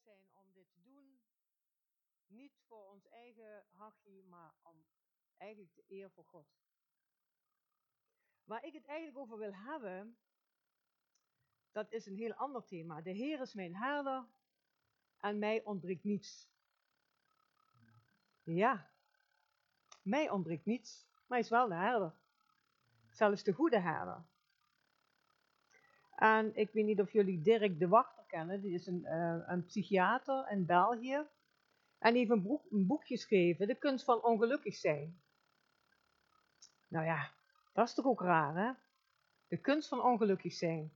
zijn om dit te doen. Niet voor ons eigen hachje, maar om eigenlijk de eer voor God. Waar ik het eigenlijk over wil hebben, dat is een heel ander thema. De Heer is mijn herder en mij ontbreekt niets. Ja, mij ontbreekt niets, maar hij is wel de herder. Zelfs de goede herder. En ik weet niet of jullie Dirk de Wachter Die is een, uh, een psychiater in België. En die heeft een boek, een boek geschreven, De kunst van ongelukkig zijn. Nou ja, dat is toch ook raar, hè? De kunst van ongelukkig zijn.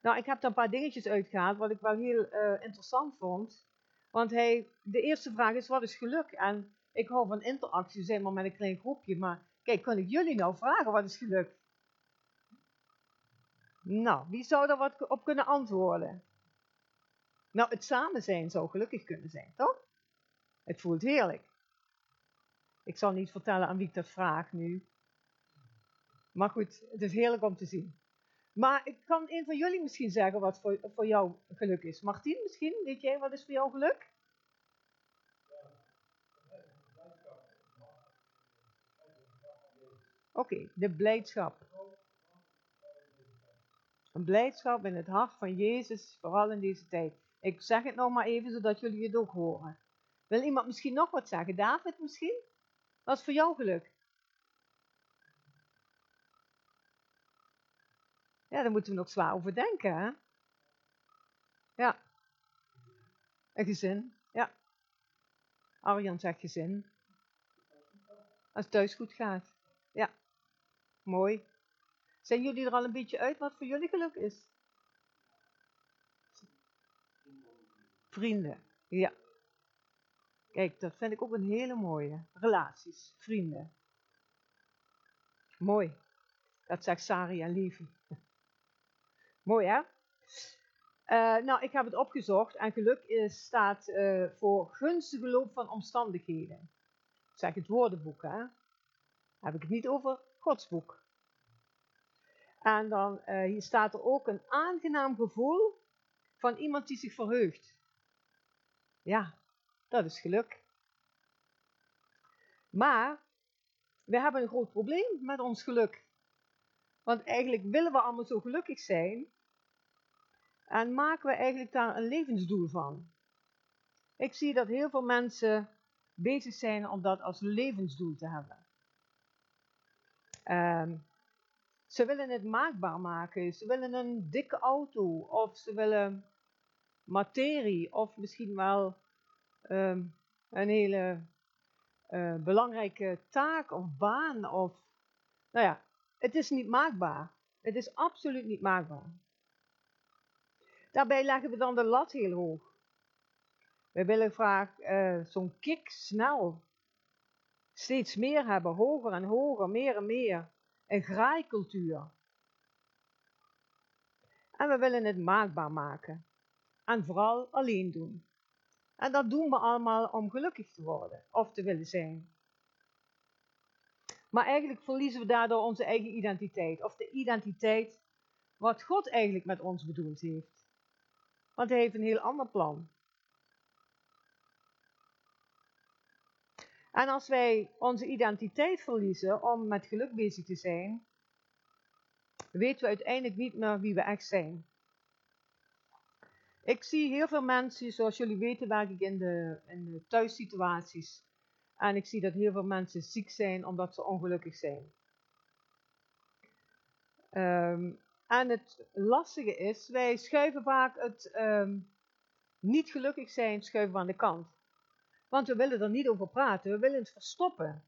Nou, ik heb daar een paar dingetjes uitgehaald wat ik wel heel uh, interessant vond. Want hij, de eerste vraag is, wat is geluk? En ik hou van interactie, zeg maar met een klein groepje. Maar kijk, kan ik jullie nou vragen, wat is geluk? Nou, wie zou daar wat op kunnen antwoorden? Nou, het samen zijn zou gelukkig kunnen zijn, toch? Het voelt heerlijk. Ik zal niet vertellen aan wie ik dat vraag nu. Maar goed, het is heerlijk om te zien. Maar ik kan een van jullie misschien zeggen wat voor, voor jou geluk is. Martien, misschien? Weet jij wat is voor jou geluk? Oké, de blijdschap. Een blijdschap in het hart van Jezus, vooral in deze tijd. Ik zeg het nog maar even, zodat jullie het ook horen. Wil iemand misschien nog wat zeggen? David misschien? Wat is voor jou geluk? Ja, daar moeten we nog zwaar over denken, hè? Ja. Een gezin, ja. Arjan zegt gezin. Als het thuis goed gaat. Ja. Mooi. Zijn jullie er al een beetje uit wat voor jullie geluk is? Vrienden, ja. Kijk, dat vind ik ook een hele mooie. Relaties, vrienden. Mooi. Dat zegt Sari en Lieve. Mooi hè? Uh, nou, ik heb het opgezocht en geluk is, staat uh, voor gunstige loop van omstandigheden. Zeg het woordenboek hè. Heb ik het niet over Gods boek. En dan uh, hier staat er ook een aangenaam gevoel van iemand die zich verheugt. Ja, dat is geluk. Maar we hebben een groot probleem met ons geluk. Want eigenlijk willen we allemaal zo gelukkig zijn. En maken we eigenlijk daar een levensdoel van. Ik zie dat heel veel mensen bezig zijn om dat als levensdoel te hebben. Um, ze willen het maakbaar maken. Ze willen een dikke auto. Of ze willen materie. Of misschien wel um, een hele uh, belangrijke taak of baan. Of, nou ja, het is niet maakbaar. Het is absoluut niet maakbaar. Daarbij leggen we dan de lat heel hoog. We willen graag uh, zo'n kick snel. Steeds meer hebben, hoger en hoger, meer en meer. Een graaikultuur. En we willen het maakbaar maken. En vooral alleen doen. En dat doen we allemaal om gelukkig te worden of te willen zijn. Maar eigenlijk verliezen we daardoor onze eigen identiteit. Of de identiteit wat God eigenlijk met ons bedoeld heeft. Want hij heeft een heel ander plan. En als wij onze identiteit verliezen om met geluk bezig te zijn, weten we uiteindelijk niet meer wie we echt zijn. Ik zie heel veel mensen, zoals jullie weten, werk ik in de, in de thuissituaties. En ik zie dat heel veel mensen ziek zijn omdat ze ongelukkig zijn. Um, en het lastige is, wij schuiven vaak het um, niet gelukkig zijn schuiven aan de kant. Want we willen er niet over praten, we willen het verstoppen.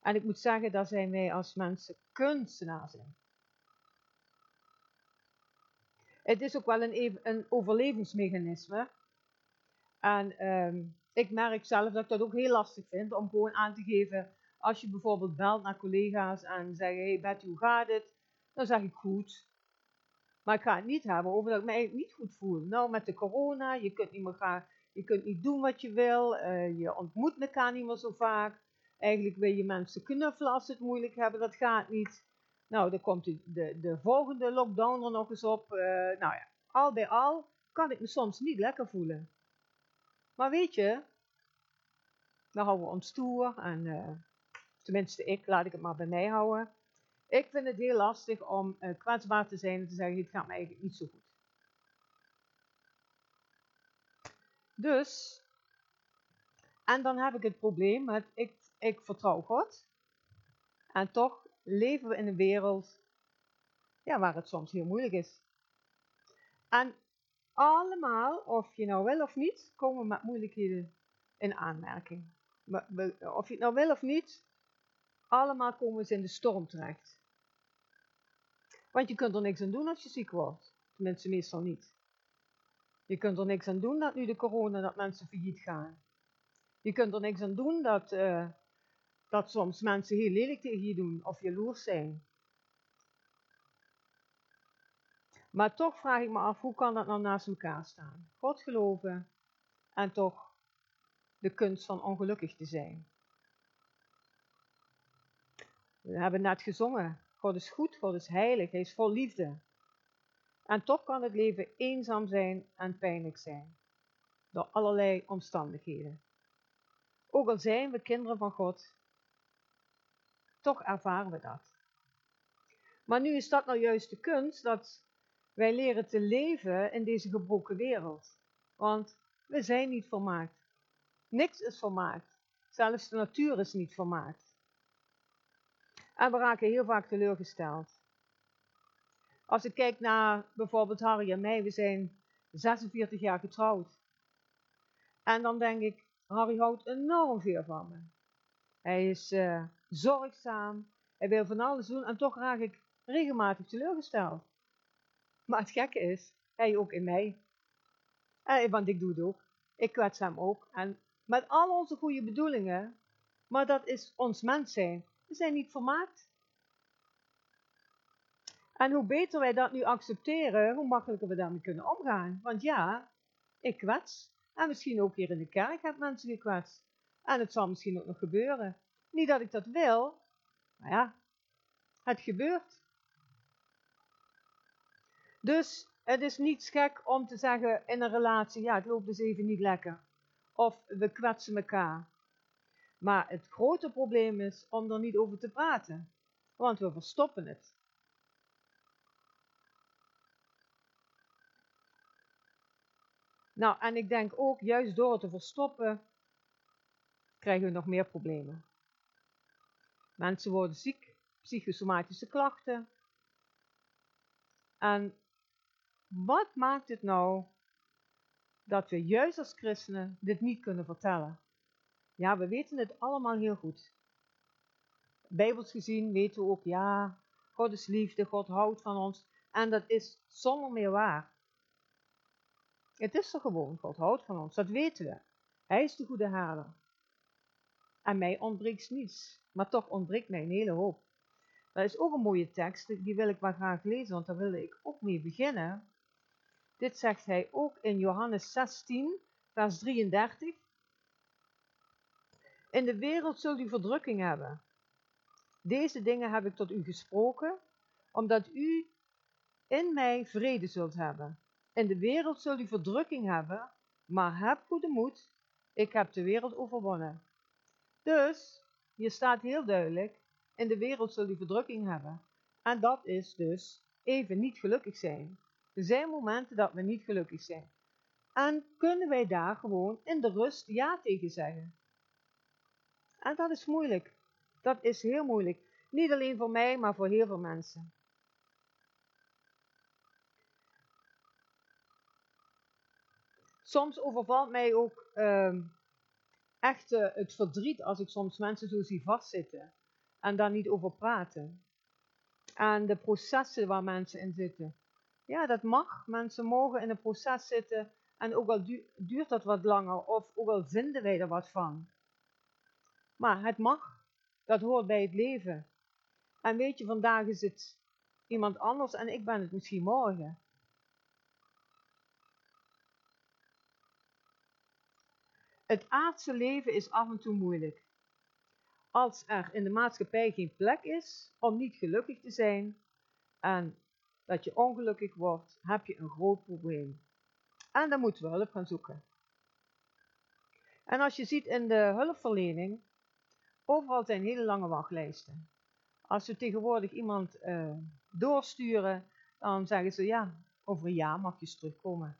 En ik moet zeggen, daar zijn wij als mensen kunstenaars in. Het is ook wel een, een overlevingsmechanisme. En um, ik merk zelf dat ik dat ook heel lastig vind om gewoon aan te geven. Als je bijvoorbeeld belt naar collega's en zeggen: Hey Betty, hoe gaat het? Dan zeg ik goed. Maar ik ga het niet hebben over dat ik me niet goed voel. Nou, met de corona, je kunt niet meer gaan, je kunt niet doen wat je wil. Uh, je ontmoet elkaar niet meer zo vaak. Eigenlijk wil je mensen knuffelen als ze het moeilijk hebben, dat gaat niet. Nou, dan komt de, de, de volgende lockdown er nog eens op. Uh, nou ja, al bij al kan ik me soms niet lekker voelen. Maar weet je, dan houden we ons stoer en uh, tenminste ik, laat ik het maar bij mij houden. Ik vind het heel lastig om kwetsbaar te zijn en te zeggen, het gaat me eigenlijk niet zo goed. Dus, en dan heb ik het probleem met, ik, ik vertrouw God. En toch leven we in een wereld ja, waar het soms heel moeilijk is. En allemaal, of je nou wil of niet, komen we met moeilijkheden in aanmerking. Of je het nou wil of niet, allemaal komen ze in de storm terecht. Want je kunt er niks aan doen als je ziek wordt. Tenminste, meestal niet. Je kunt er niks aan doen dat nu de corona, dat mensen failliet gaan. Je kunt er niks aan doen dat, uh, dat soms mensen heel lelijk tegen je doen of jaloers zijn. Maar toch vraag ik me af, hoe kan dat nou naast elkaar staan? God geloven en toch de kunst van ongelukkig te zijn. We hebben net gezongen, God is goed, God is heilig, Hij is vol liefde. En toch kan het leven eenzaam zijn en pijnlijk zijn, door allerlei omstandigheden. Ook al zijn we kinderen van God, toch ervaren we dat. Maar nu is dat nou juist de kunst dat wij leren te leven in deze gebroken wereld. Want we zijn niet volmaakt. Niks is volmaakt. Zelfs de natuur is niet volmaakt. En we raken heel vaak teleurgesteld. Als ik kijk naar bijvoorbeeld Harry en mij, we zijn 46 jaar getrouwd. En dan denk ik, Harry houdt enorm veel van me. Hij is uh, zorgzaam, hij wil van alles doen en toch raak ik regelmatig teleurgesteld. Maar het gekke is, hij ook in mij. En, want ik doe het ook. Ik kwets hem ook. En met al onze goede bedoelingen, maar dat is ons mens zijn. We zijn niet vermaakt. En hoe beter wij dat nu accepteren, hoe makkelijker we daarmee kunnen omgaan. Want ja, ik kwets. En misschien ook hier in de kerk heb mensen gekwetst. En het zal misschien ook nog gebeuren. Niet dat ik dat wil, maar ja, het gebeurt. Dus het is niet gek om te zeggen in een relatie, ja, het loopt dus even niet lekker. Of we kwetsen elkaar. Maar het grote probleem is om er niet over te praten. Want we verstoppen het. Nou, en ik denk ook, juist door het te verstoppen, krijgen we nog meer problemen. Mensen worden ziek, psychosomatische klachten. En wat maakt het nou dat we juist als christenen dit niet kunnen vertellen? Ja, we weten het allemaal heel goed. Bijbels gezien weten we ook, ja, God is liefde, God houdt van ons. En dat is zonder meer waar. Het is er gewoon, God houdt van ons, dat weten we. Hij is de goede herder. En mij ontbreekt niets, maar toch ontbreekt mij een hele hoop. Dat is ook een mooie tekst, die wil ik maar graag lezen, want daar wil ik ook mee beginnen. Dit zegt hij ook in Johannes 16, vers 33. In de wereld zult u verdrukking hebben. Deze dingen heb ik tot u gesproken, omdat u in mij vrede zult hebben. In de wereld zult u verdrukking hebben, maar heb goede moed, ik heb de wereld overwonnen. Dus, hier staat heel duidelijk, in de wereld zult u verdrukking hebben. En dat is dus even niet gelukkig zijn. Er zijn momenten dat we niet gelukkig zijn. En kunnen wij daar gewoon in de rust ja tegen zeggen? En dat is moeilijk. Dat is heel moeilijk. Niet alleen voor mij, maar voor heel veel mensen. Soms overvalt mij ook uh, echt uh, het verdriet als ik soms mensen zo zie vastzitten en daar niet over praten. En de processen waar mensen in zitten. Ja, dat mag. Mensen mogen in een proces zitten en ook al duurt dat wat langer of ook al vinden wij er wat van. Maar het mag. Dat hoort bij het leven. En weet je, vandaag is het iemand anders en ik ben het misschien morgen. Het aardse leven is af en toe moeilijk. Als er in de maatschappij geen plek is om niet gelukkig te zijn en dat je ongelukkig wordt, heb je een groot probleem. En dan moeten we hulp gaan zoeken. En als je ziet in de hulpverlening, overal zijn hele lange wachtlijsten. Als we tegenwoordig iemand uh, doorsturen, dan zeggen ze ja, over een jaar mag je terugkomen.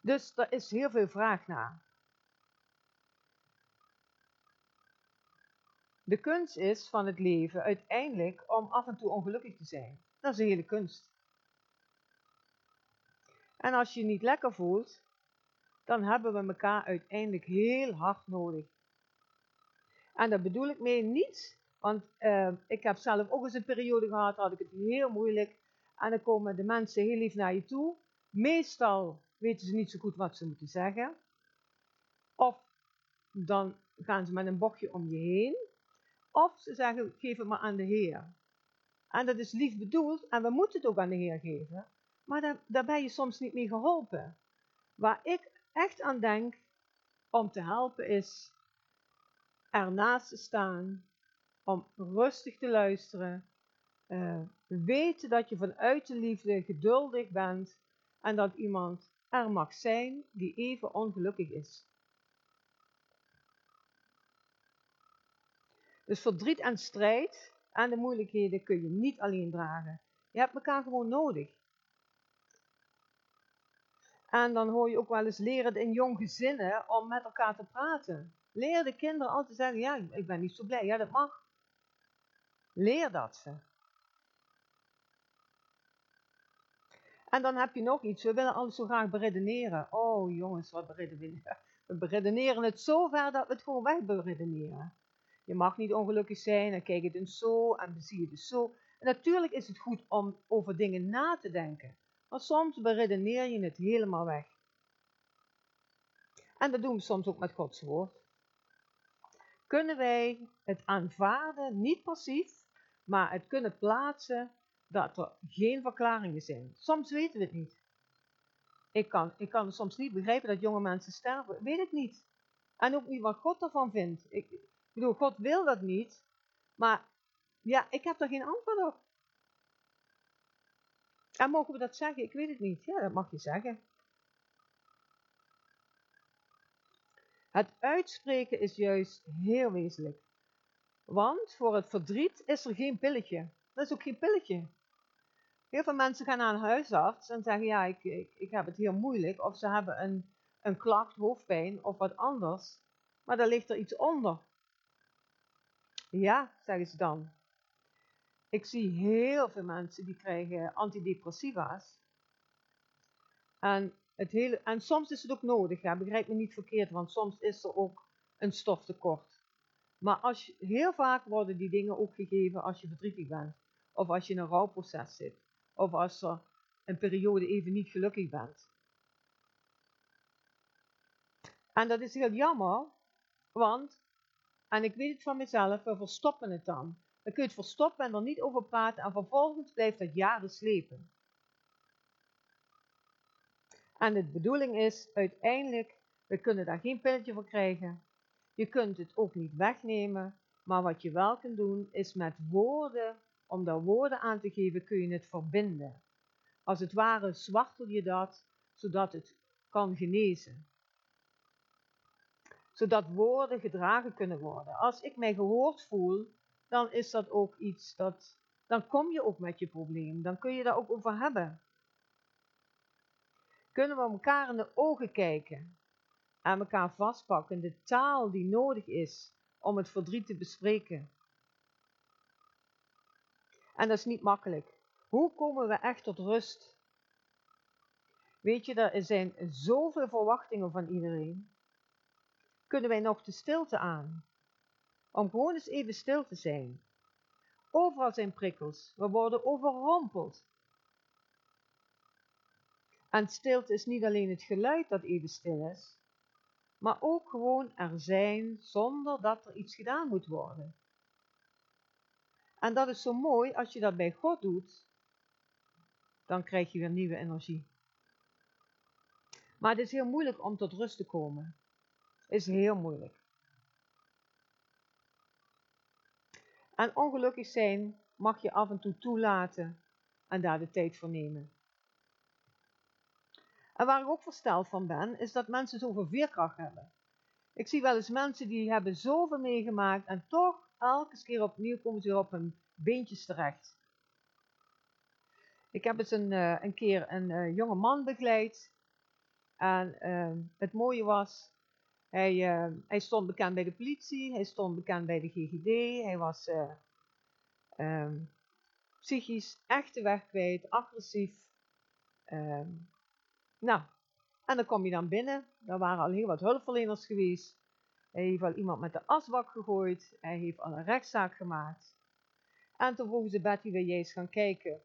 Dus er is heel veel vraag naar. De kunst is van het leven uiteindelijk om af en toe ongelukkig te zijn. Dat is een hele kunst. En als je je niet lekker voelt, dan hebben we elkaar uiteindelijk heel hard nodig. En daar bedoel ik mee niet, want uh, ik heb zelf ook eens een periode gehad, had ik het heel moeilijk. En dan komen de mensen heel lief naar je toe. Meestal weten ze niet zo goed wat ze moeten zeggen. Of dan gaan ze met een bochtje om je heen. Of ze zeggen, geef het maar aan de Heer. En dat is lief bedoeld en we moeten het ook aan de Heer geven. Maar daar, ben je soms niet mee geholpen. Waar ik echt aan denk om te helpen is ernaast te staan, om rustig te luisteren, uh, weten dat je vanuit de liefde geduldig bent en dat iemand er mag zijn die even ongelukkig is. Dus verdriet en strijd en de moeilijkheden kun je niet alleen dragen. Je hebt elkaar gewoon nodig. En dan hoor je ook wel eens leren in jong gezinnen om met elkaar te praten. Leer de kinderen altijd zeggen, ja, ik ben niet zo blij. Ja, dat mag. Leer dat ze. En dan heb je nog iets, we willen alles zo graag beredeneren. Oh jongens, wat beredeneren. We beredeneren het zo ver dat we het gewoon weg beredeneren. Je mag niet ongelukkig zijn en kijk het eens zo en dan zie je het zo. En natuurlijk is het goed om over dingen na te denken. Maar soms beredeneer je het helemaal weg. En dat doen we soms ook met Gods woord. Kunnen wij het aanvaarden, niet passief, maar het kunnen plaatsen dat er geen verklaringen zijn. Soms weten we het niet. Ik kan, ik kan soms niet begrijpen dat jonge mensen sterven. Weet het niet. En ook niet wat God ervan vindt. Ik, ik bedoel, God wil dat niet. Maar ja, ik heb daar geen antwoord op. En mogen we dat zeggen? Ik weet het niet. Ja, dat mag je zeggen. Het uitspreken is juist heel wezenlijk. Want voor het verdriet is er geen pilletje. Dat is ook geen pilletje. Heel veel mensen gaan naar een huisarts en zeggen: Ja, ik, ik, ik heb het heel moeilijk. Of ze hebben een, een klacht, hoofdpijn of wat anders. Maar daar ligt er iets onder. Ja, zeggen ze dan. Ik zie heel veel mensen die krijgen antidepressiva's. En, het hele, en soms is het ook nodig, ja, begrijp me niet verkeerd, want soms is er ook een stoftekort. Maar als heel vaak worden die dingen ook gegeven als je verdrietig bent. Of als je in een rouwproces zit. Of als er een periode even niet gelukkig bent. En dat is heel jammer, want, en ik weet het van mezelf, we verstoppen het dan. Dan kun je het verstoppen en er niet over praten en vervolgens blijft dat jaren slepen. En de bedoeling is uiteindelijk, we kunnen daar geen pilletje voor krijgen. Je kunt het ook niet wegnemen, maar wat je wel kunt doen is met woorden, om daar woorden aan te geven, kun je het verbinden. Als het ware zwartel je dat, zodat het kan genezen. Zodat woorden gedragen kunnen worden. Als ik mij gehoord voel, dan is dat ook iets dat, dan kom je ook met je probleem. Dan kun je daar ook over hebben. Kunnen we elkaar in de ogen kijken, aan elkaar vastpakken, de taal die nodig is om het verdriet te bespreken. En dat is niet makkelijk. Hoe komen we echt tot rust? Weet je, er zijn zoveel verwachtingen van iedereen. Kunnen wij nog de stilte aan? Om gewoon eens even stil te zijn. Overal zijn prikkels. We worden overrompeld. En stilte is niet alleen het geluid dat even stil is, maar ook gewoon er zijn zonder dat er iets gedaan moet worden. En dat is zo mooi, als je dat bij God doet, dan krijg je weer nieuwe energie. Maar het is heel moeilijk om tot rust te komen. Het is heel moeilijk. En ongelukkig zijn mag je af en toe toelaten en daar de tijd voor nemen. En waar ik ook versteld van ben, is dat mensen zoveel veerkracht hebben. Ik zie wel eens mensen die hebben zoveel meegemaakt en toch elke keer opnieuw komen ze weer op hun beentjes terecht. Ik heb eens een, uh, een keer een uh, jonge man begeleid. En uh, het mooie was, hij, hij, stond bekend bij de politie, hij stond bekend bij de GGD, hij was ehm, psychisch echt de weg kwijt, agressief. Ehm, nou, en dan kom je dan binnen. Daar waren al heel wat hulpverleners geweest. Hij heeft al iemand met de asbak gegooid. Hij heeft al een rechtszaak gemaakt. En toen vroegen ze Betty, wil jij eens gaan kijken?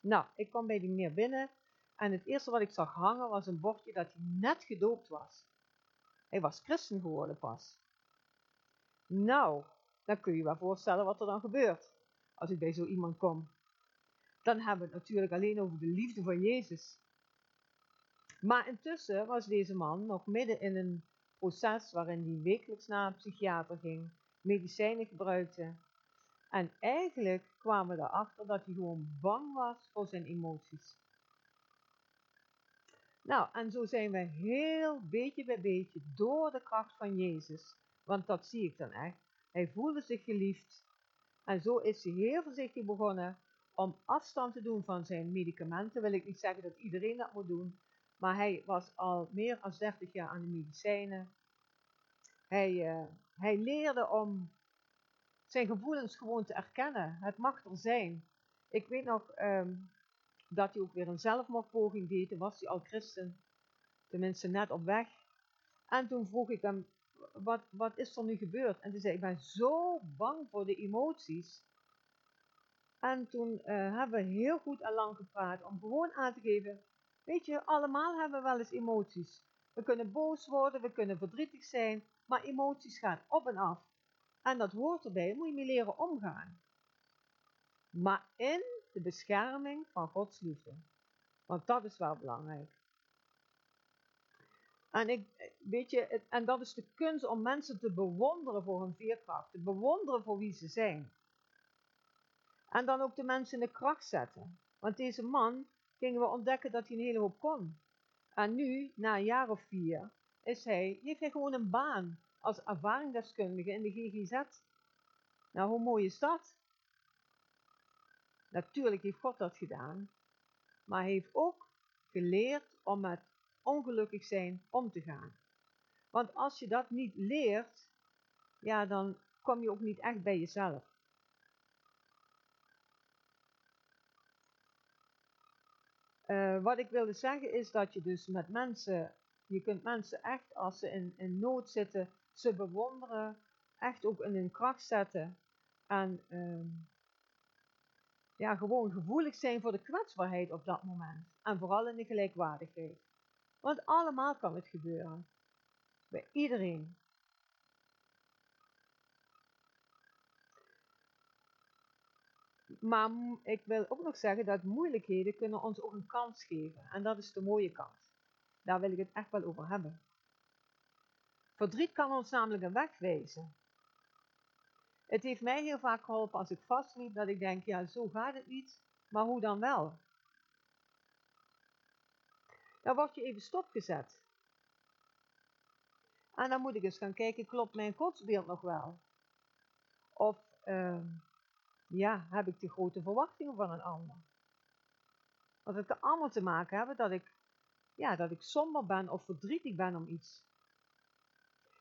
Nou, ik kwam bij die meneer binnen. En het eerste wat ik zag hangen was een bordje dat hij net gedoopt was. Hij was christen geworden pas. Nou, dan kun je je wel voorstellen wat er dan gebeurt als ik bij zo iemand kom. Dan hebben we het natuurlijk alleen over de liefde van Jezus. Maar intussen was deze man nog midden in een proces waarin hij wekelijks naar een psychiater ging, medicijnen gebruikte. En eigenlijk kwamen we erachter dat hij gewoon bang was voor zijn emoties. Nou, en zo zijn we heel beetje bij beetje door de kracht van Jezus, want dat zie ik dan echt. Hij voelde zich geliefd en zo is hij heel voorzichtig begonnen om afstand te doen van zijn medicamenten. Wil ik niet zeggen dat iedereen dat moet doen, maar hij was al meer dan 30 jaar aan de medicijnen. Hij, uh, hij leerde om zijn gevoelens gewoon te erkennen. Het mag er zijn. Ik weet nog um, dat hij ook weer een zelfmoordpoging deed. Toen was hij al christen. Tenminste net op weg. En toen vroeg ik hem, wat, wat is er nu gebeurd? En toen zei ik ben zo bang voor de emoties. En toen uh, hebben we heel goed en lang gepraat om gewoon aan te geven, weet je, allemaal hebben we wel eens emoties. We kunnen boos worden, we kunnen verdrietig zijn, maar emoties gaan op en af. En dat hoort erbij, moet je mee leren omgaan. Maar in de bescherming van Gods liefde. Want dat is wel belangrijk. En, ik, weet je, en dat is de kunst om mensen te bewonderen voor hun veerkracht, te bewonderen voor wie ze zijn. En dan ook de mensen in de kracht zetten. Want deze man gingen we ontdekken dat hij een hele hoop kon. En nu, na een jaar of vier, is hij, heeft hij gewoon een baan als ervaringsdeskundige in de GGZ. Nou, hoe mooi is dat? Natuurlijk heeft God dat gedaan, maar hij heeft ook geleerd om met ongelukkig zijn om te gaan. Want als je dat niet leert, ja, dan kom je ook niet echt bij jezelf. Uh, wat ik wilde zeggen is dat je dus met mensen, je kunt mensen echt als ze in, in nood zitten, ze bewonderen, echt ook in hun kracht zetten en uh, ja, gewoon gevoelig zijn voor de kwetsbaarheid op dat moment en vooral in de gelijkwaardigheid. Want allemaal kan het gebeuren. Bij iedereen. Maar ik wil ook nog zeggen dat moeilijkheden kunnen ons ook een kans geven. En dat is de mooie kant. Daar wil ik het echt wel over hebben. Verdriet kan ons namelijk een weg wijzen. Het heeft mij heel vaak geholpen als ik vastliep dat ik denk, ja zo gaat het niet, maar hoe dan wel? Dan word je even stopgezet. En dan moet ik eens gaan kijken, klopt mijn godsbeeld nog wel? Of uh, ja, heb ik de grote verwachtingen van een ander? Want het kan allemaal te maken hebben dat ik, ja, dat ik somber ben of verdrietig ben om iets.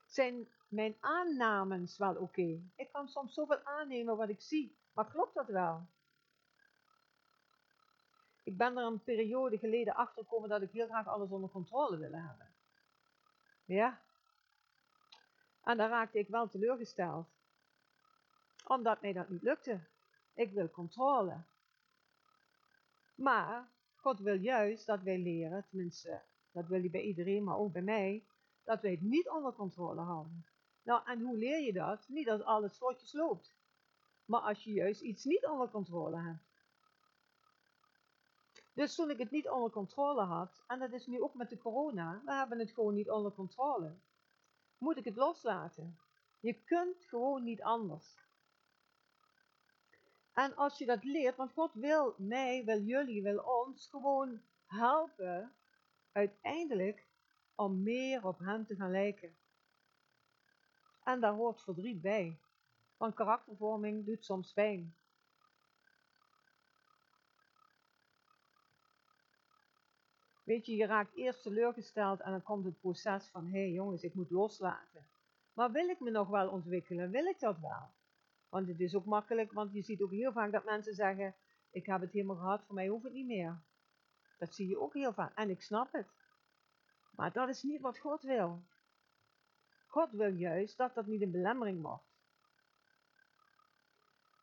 Zijn mijn aannames wel oké? Ik kan soms zoveel aannemen wat ik zie, maar klopt dat wel? Ik ben er een periode geleden achter gekomen dat ik heel graag alles onder controle wilde hebben. Ja. En daar raakte ik wel teleurgesteld. Omdat mij dat niet lukte. Ik wil controle. Maar God wil juist dat wij leren, tenminste, dat wil hij bij iedereen, maar ook bij mij, dat wij het niet onder controle houden. Nou, en hoe leer je dat? Niet als alles vlotjes loopt. Maar als je juist iets niet onder controle hebt. Dus toen ik het niet onder controle had, en dat is nu ook met de corona, we hebben het gewoon niet onder controle, moet ik het loslaten. Je kunt gewoon niet anders. En als je dat leert, want God wil mij, wil jullie, wil ons gewoon helpen uiteindelijk om meer op Hem te gaan lijken. En daar hoort verdriet bij, want karaktervorming doet soms pijn. Weet je, je raakt eerst teleurgesteld en dan komt het proces van, hé hey jongens, ik moet loslaten. Maar wil ik me nog wel ontwikkelen? Wil ik dat wel? Want het is ook makkelijk, want je ziet ook heel vaak dat mensen zeggen, ik heb het helemaal gehad, voor mij hoeft het niet meer. Dat zie je ook heel vaak. En ik snap het. Maar dat is niet wat God wil. God wil juist dat dat niet een belemmering wordt.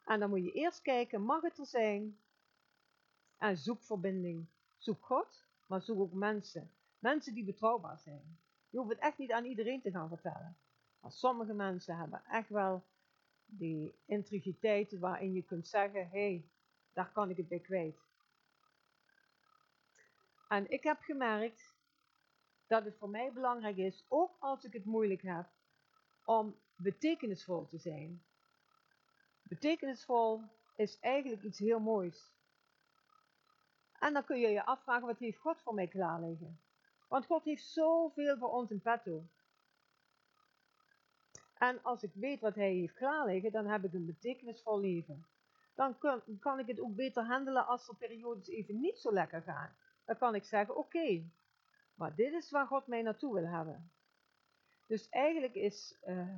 En dan moet je eerst kijken, mag het er zijn? En zoek verbinding. Zoek God, maar zoek ook mensen. Mensen die betrouwbaar zijn. Je hoeft het echt niet aan iedereen te gaan vertellen. Maar sommige mensen hebben echt wel die integriteit waarin je kunt zeggen, hé, hey, daar kan ik het bij kwijt. En ik heb gemerkt dat het voor mij belangrijk is, ook als ik het moeilijk heb, om betekenisvol te zijn. Betekenisvol is eigenlijk iets heel moois. En dan kun je je afvragen, wat heeft God voor mij klaar liggen? Want God heeft zoveel voor ons in petto. En als ik weet wat Hij heeft klaar liggen, dan heb ik een betekenisvol leven. Dan kan, ik het ook beter handelen als er periodes even niet zo lekker gaan. Dan kan ik zeggen, oké, maar dit is waar God mij naartoe wil hebben. Dus eigenlijk is uh,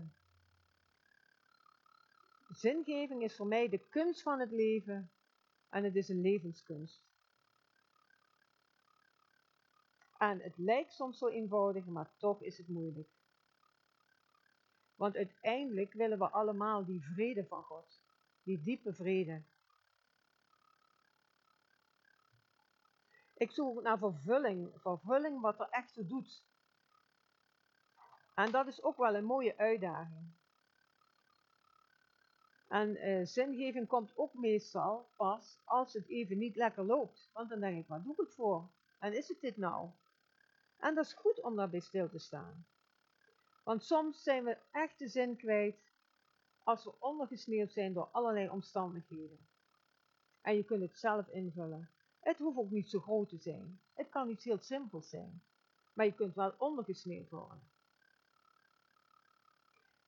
zingeving is voor mij de kunst van het leven en het is een levenskunst. En het lijkt soms zo eenvoudig, maar toch is het moeilijk. Want uiteindelijk willen we allemaal die vrede van God, die diepe vrede. Ik zoek naar vervulling, vervulling wat er echt toe doet. En dat is ook wel een mooie uitdaging. En uh, zingeving komt ook meestal pas als het even niet lekker loopt. Want dan denk ik, wat doe ik voor? En is het dit nou? En dat is goed om daarbij stil te staan. Want soms zijn we echt de zin kwijt als we ondergesneeuwd zijn door allerlei omstandigheden. En je kunt het zelf invullen. Het hoeft ook niet zo groot te zijn. Het kan iets heel simpels zijn. Maar je kunt wel ondergesneeuwd worden.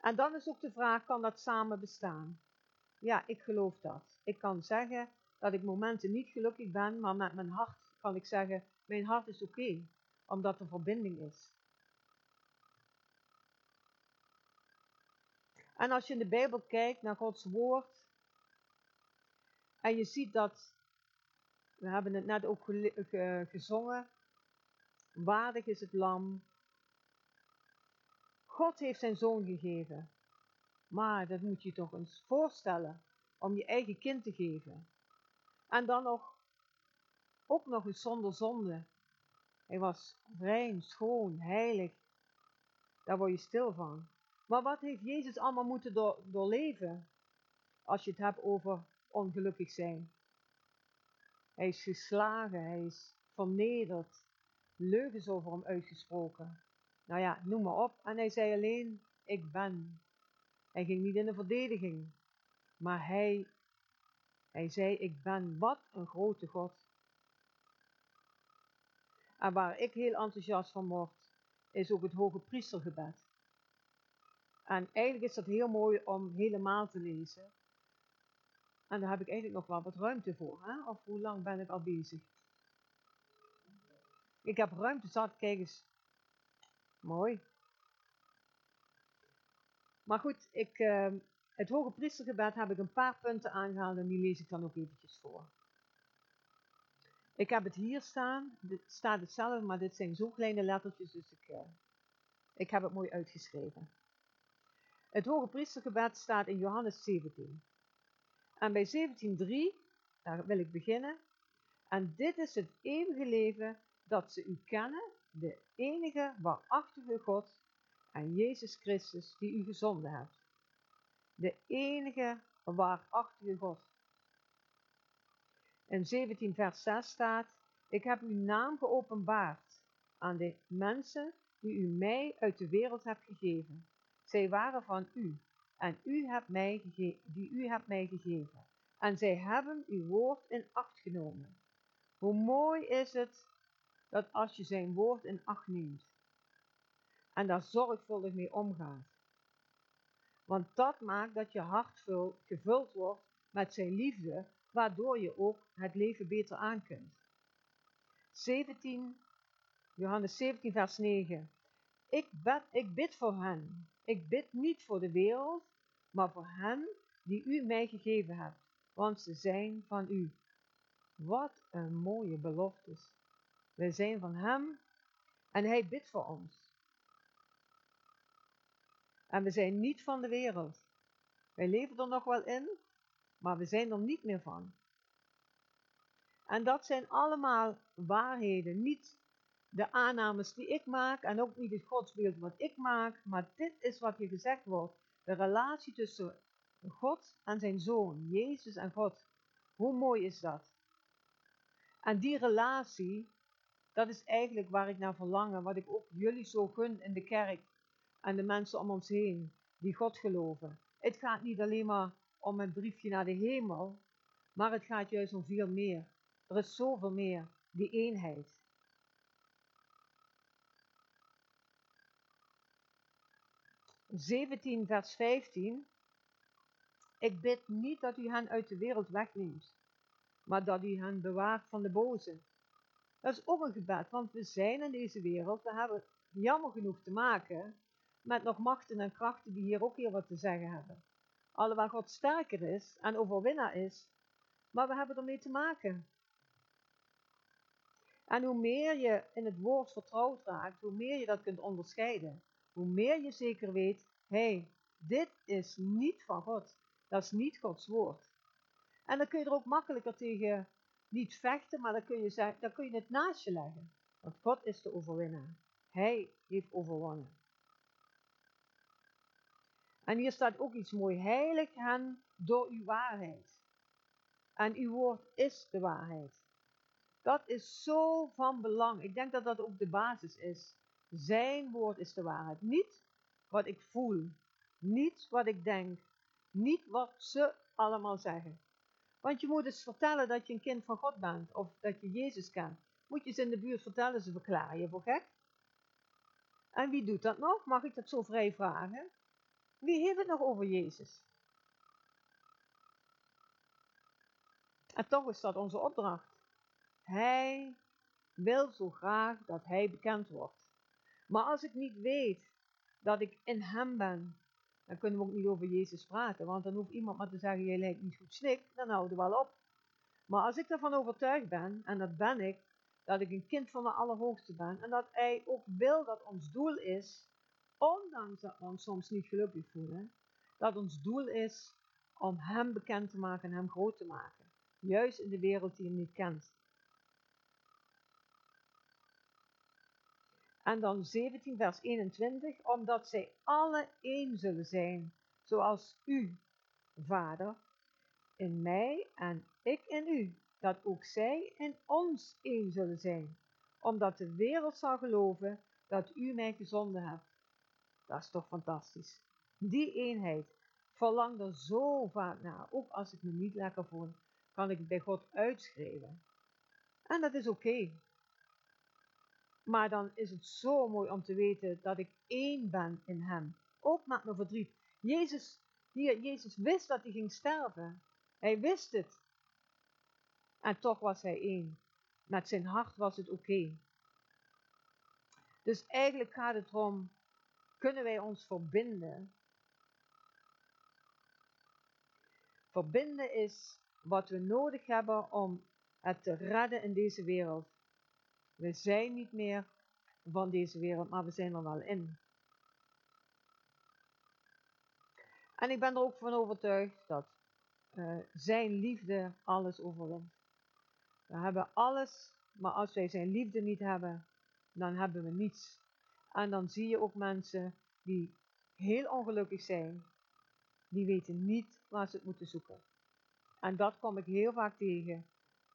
En dan is ook de vraag, kan dat samen bestaan? Ja, ik geloof dat. Ik kan zeggen dat ik momenten niet gelukkig ben, maar met mijn hart kan ik zeggen, mijn hart is oké, omdat er verbinding is. En als je in de Bijbel kijkt naar Gods woord, en je ziet dat, we hebben het net ook gezongen, waardig is het lam. God heeft zijn zoon gegeven. Maar dat moet je toch eens voorstellen, om je eigen kind te geven. En dan nog, ook nog eens zonder zonde. Hij was rein, schoon, heilig. Daar word je stil van. Maar wat heeft Jezus allemaal moeten door, doorleven? Als je het hebt over ongelukkig zijn. Hij is geslagen, hij is vernederd, leugens over hem uitgesproken. Nou ja, noem maar op. En hij zei alleen, ik ben. Hij ging niet in de verdediging. Maar hij, hij zei, ik ben. Wat een grote God. En waar ik heel enthousiast van word, is ook het hoge priestergebed. En eigenlijk is dat heel mooi om helemaal te lezen. En daar heb ik eigenlijk nog wel wat ruimte voor. Hè? Of hoe lang ben ik al bezig? Ik heb ruimte zat, kijk eens. Mooi. Maar goed, ik, uh, het hoge priestergebed heb ik een paar punten aangehaald en die lees ik dan ook eventjes voor. Ik heb het hier staan, het staat hetzelfde, maar dit zijn zo kleine lettertjes, dus ik, uh, ik heb het mooi uitgeschreven. Het hoge priestergebed staat in Johannes 17. En bij 17.3, daar wil ik beginnen. En dit is het eeuwige leven dat ze u kennen, de enige waarachtige God en Jezus Christus die u gezonden hebt. De enige waarachtige God. In 17 vers 6 staat, ik heb uw naam geopenbaard aan de mensen die u mij uit de wereld hebt gegeven. Zij waren van u en u hebt mij die u hebt mij gegeven. En zij hebben uw woord in acht genomen. Hoe mooi is het dat als je zijn woord in acht neemt en daar zorgvuldig mee omgaat. Want dat maakt dat je hart gevuld wordt met zijn liefde, waardoor je ook het leven beter aan kunt. 17, Johannes 17, vers 9. Ik, ik bid voor hen. Ik bid niet voor de wereld, maar voor hen die u mij gegeven hebt, want ze zijn van u. Wat een mooie belofte. Wij zijn van Hem en Hij bidt voor ons. En we zijn niet van de wereld. Wij leven er nog wel in, maar we zijn er niet meer van. En dat zijn allemaal waarheden, niet de aannames die ik maak en ook niet het godsbeeld wat ik maak, maar dit is wat hier gezegd wordt. De relatie tussen God en zijn zoon, Jezus en God. Hoe mooi is dat? En die relatie, dat is eigenlijk waar ik naar verlang wat ik ook jullie zo gun in de kerk en de mensen om ons heen die God geloven. Het gaat niet alleen maar om een briefje naar de hemel, maar het gaat juist om veel meer. Er is zoveel meer, die eenheid. (17 vers 15) Ik bid niet dat u hen uit de wereld wegneemt, maar dat u hen bewaart van de boze. Dat is ook een gebed, want we zijn in deze wereld, we hebben jammer genoeg te maken met nog machten en krachten die hier ook heel wat te zeggen hebben. Alhoewel God sterker is en overwinnaar is, maar we hebben ermee te maken. En hoe meer je in het woord vertrouwd raakt, hoe meer je dat kunt onderscheiden. Hoe meer je zeker weet, hé, hey, dit is niet van God. Dat is niet Gods woord. En dan kun je er ook makkelijker tegen niet vechten, maar dan kun je, zeggen, dan kun je het naast je leggen. Want God is de overwinnaar. Hij heeft overwonnen. En hier staat ook iets mooi. Heilig hen door uw waarheid. En uw woord is de waarheid. Dat is zo van belang. Ik denk dat dat ook de basis is. Zijn woord is de waarheid. Niet wat ik voel. Niet wat ik denk. Niet wat ze allemaal zeggen. Want je moet eens vertellen dat je een kind van God bent. Of dat je Jezus kent. Moet je ze in de buurt vertellen, ze verklaren je voor gek. En wie doet dat nog? Mag ik dat zo vrij vragen? Wie heeft het nog over Jezus? En toch is dat onze opdracht. Hij wil zo graag dat hij bekend wordt. Maar als ik niet weet dat ik in hem ben, dan kunnen we ook niet over Jezus praten. Want dan hoeft iemand maar te zeggen, jij lijkt niet goed snik, dan houden we wel op. Maar als ik ervan overtuigd ben, en dat ben ik, dat ik een kind van de Allerhoogste ben, en dat hij ook wil dat ons doel is, ondanks dat we ons soms niet gelukkig voelen, dat ons doel is om hem bekend te maken en hem groot te maken. Juist in de wereld die hem niet kent. En dan 17 vers 21, omdat zij alle één zullen zijn, zoals u, Vader, in mij en ik in u, dat ook zij in ons één zullen zijn, omdat de wereld zal geloven dat u mij gezonden hebt. Dat is toch fantastisch. Die eenheid verlang er zo vaak naar, ook als ik me niet lekker voel, kan ik bij God uitschrijven. En dat is oké. Maar dan is het zo mooi om te weten dat ik één ben in Hem. Ook met mijn verdriet. Jezus, hier, Jezus wist dat hij ging sterven. Hij wist het. En toch was hij één. Met zijn hart was het oké. Dus eigenlijk gaat het erom, kunnen wij ons verbinden? Verbinden is wat we nodig hebben om het te redden in deze wereld. We zijn niet meer van deze wereld, maar we zijn er wel in. En ik ben er ook van overtuigd dat uh, zijn liefde alles overwint. We hebben alles, maar als wij zijn liefde niet hebben, dan hebben we niets. En dan zie je ook mensen die heel ongelukkig zijn, die weten niet waar ze het moeten zoeken. En dat kom ik heel vaak tegen.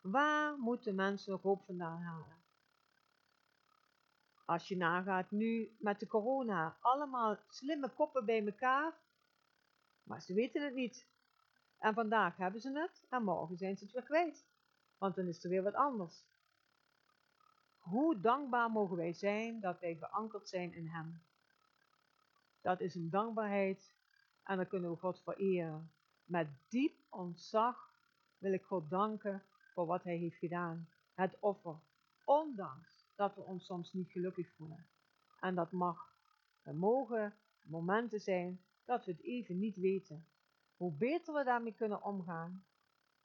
Waar moeten mensen hoop vandaan halen? Als je nagaat nu met de corona, allemaal slimme koppen bij elkaar, maar ze weten het niet. En vandaag hebben ze het en morgen zijn ze het weer kwijt, want dan is er weer wat anders. Hoe dankbaar mogen wij zijn dat wij geankerd zijn in Hem. Dat is een dankbaarheid en dan kunnen we God vereren. Met diep ontzag wil ik God danken voor wat Hij heeft gedaan. Het offer. Ondanks dat we ons soms niet gelukkig voelen. En dat mag. Er mogen momenten zijn dat we het even niet weten. Hoe beter we daarmee kunnen omgaan,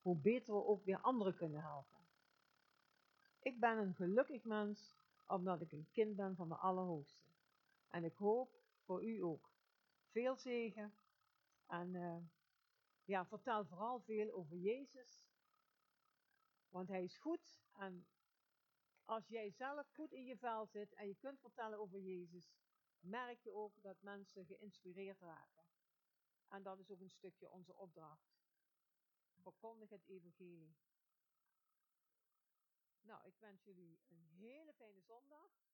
hoe beter we ook weer anderen kunnen helpen. Ik ben een gelukkig mens omdat ik een kind ben van de Allerhoogste. En ik hoop voor u ook. Veel zegen en uh, ja, vertel vooral veel over Jezus. Want hij is goed en als jij zelf goed in je vel zit en je kunt vertellen over Jezus, merk je ook dat mensen geïnspireerd raken. En dat is ook een stukje onze opdracht. Verkondig het evangelie. Nou, ik wens jullie een hele fijne zondag.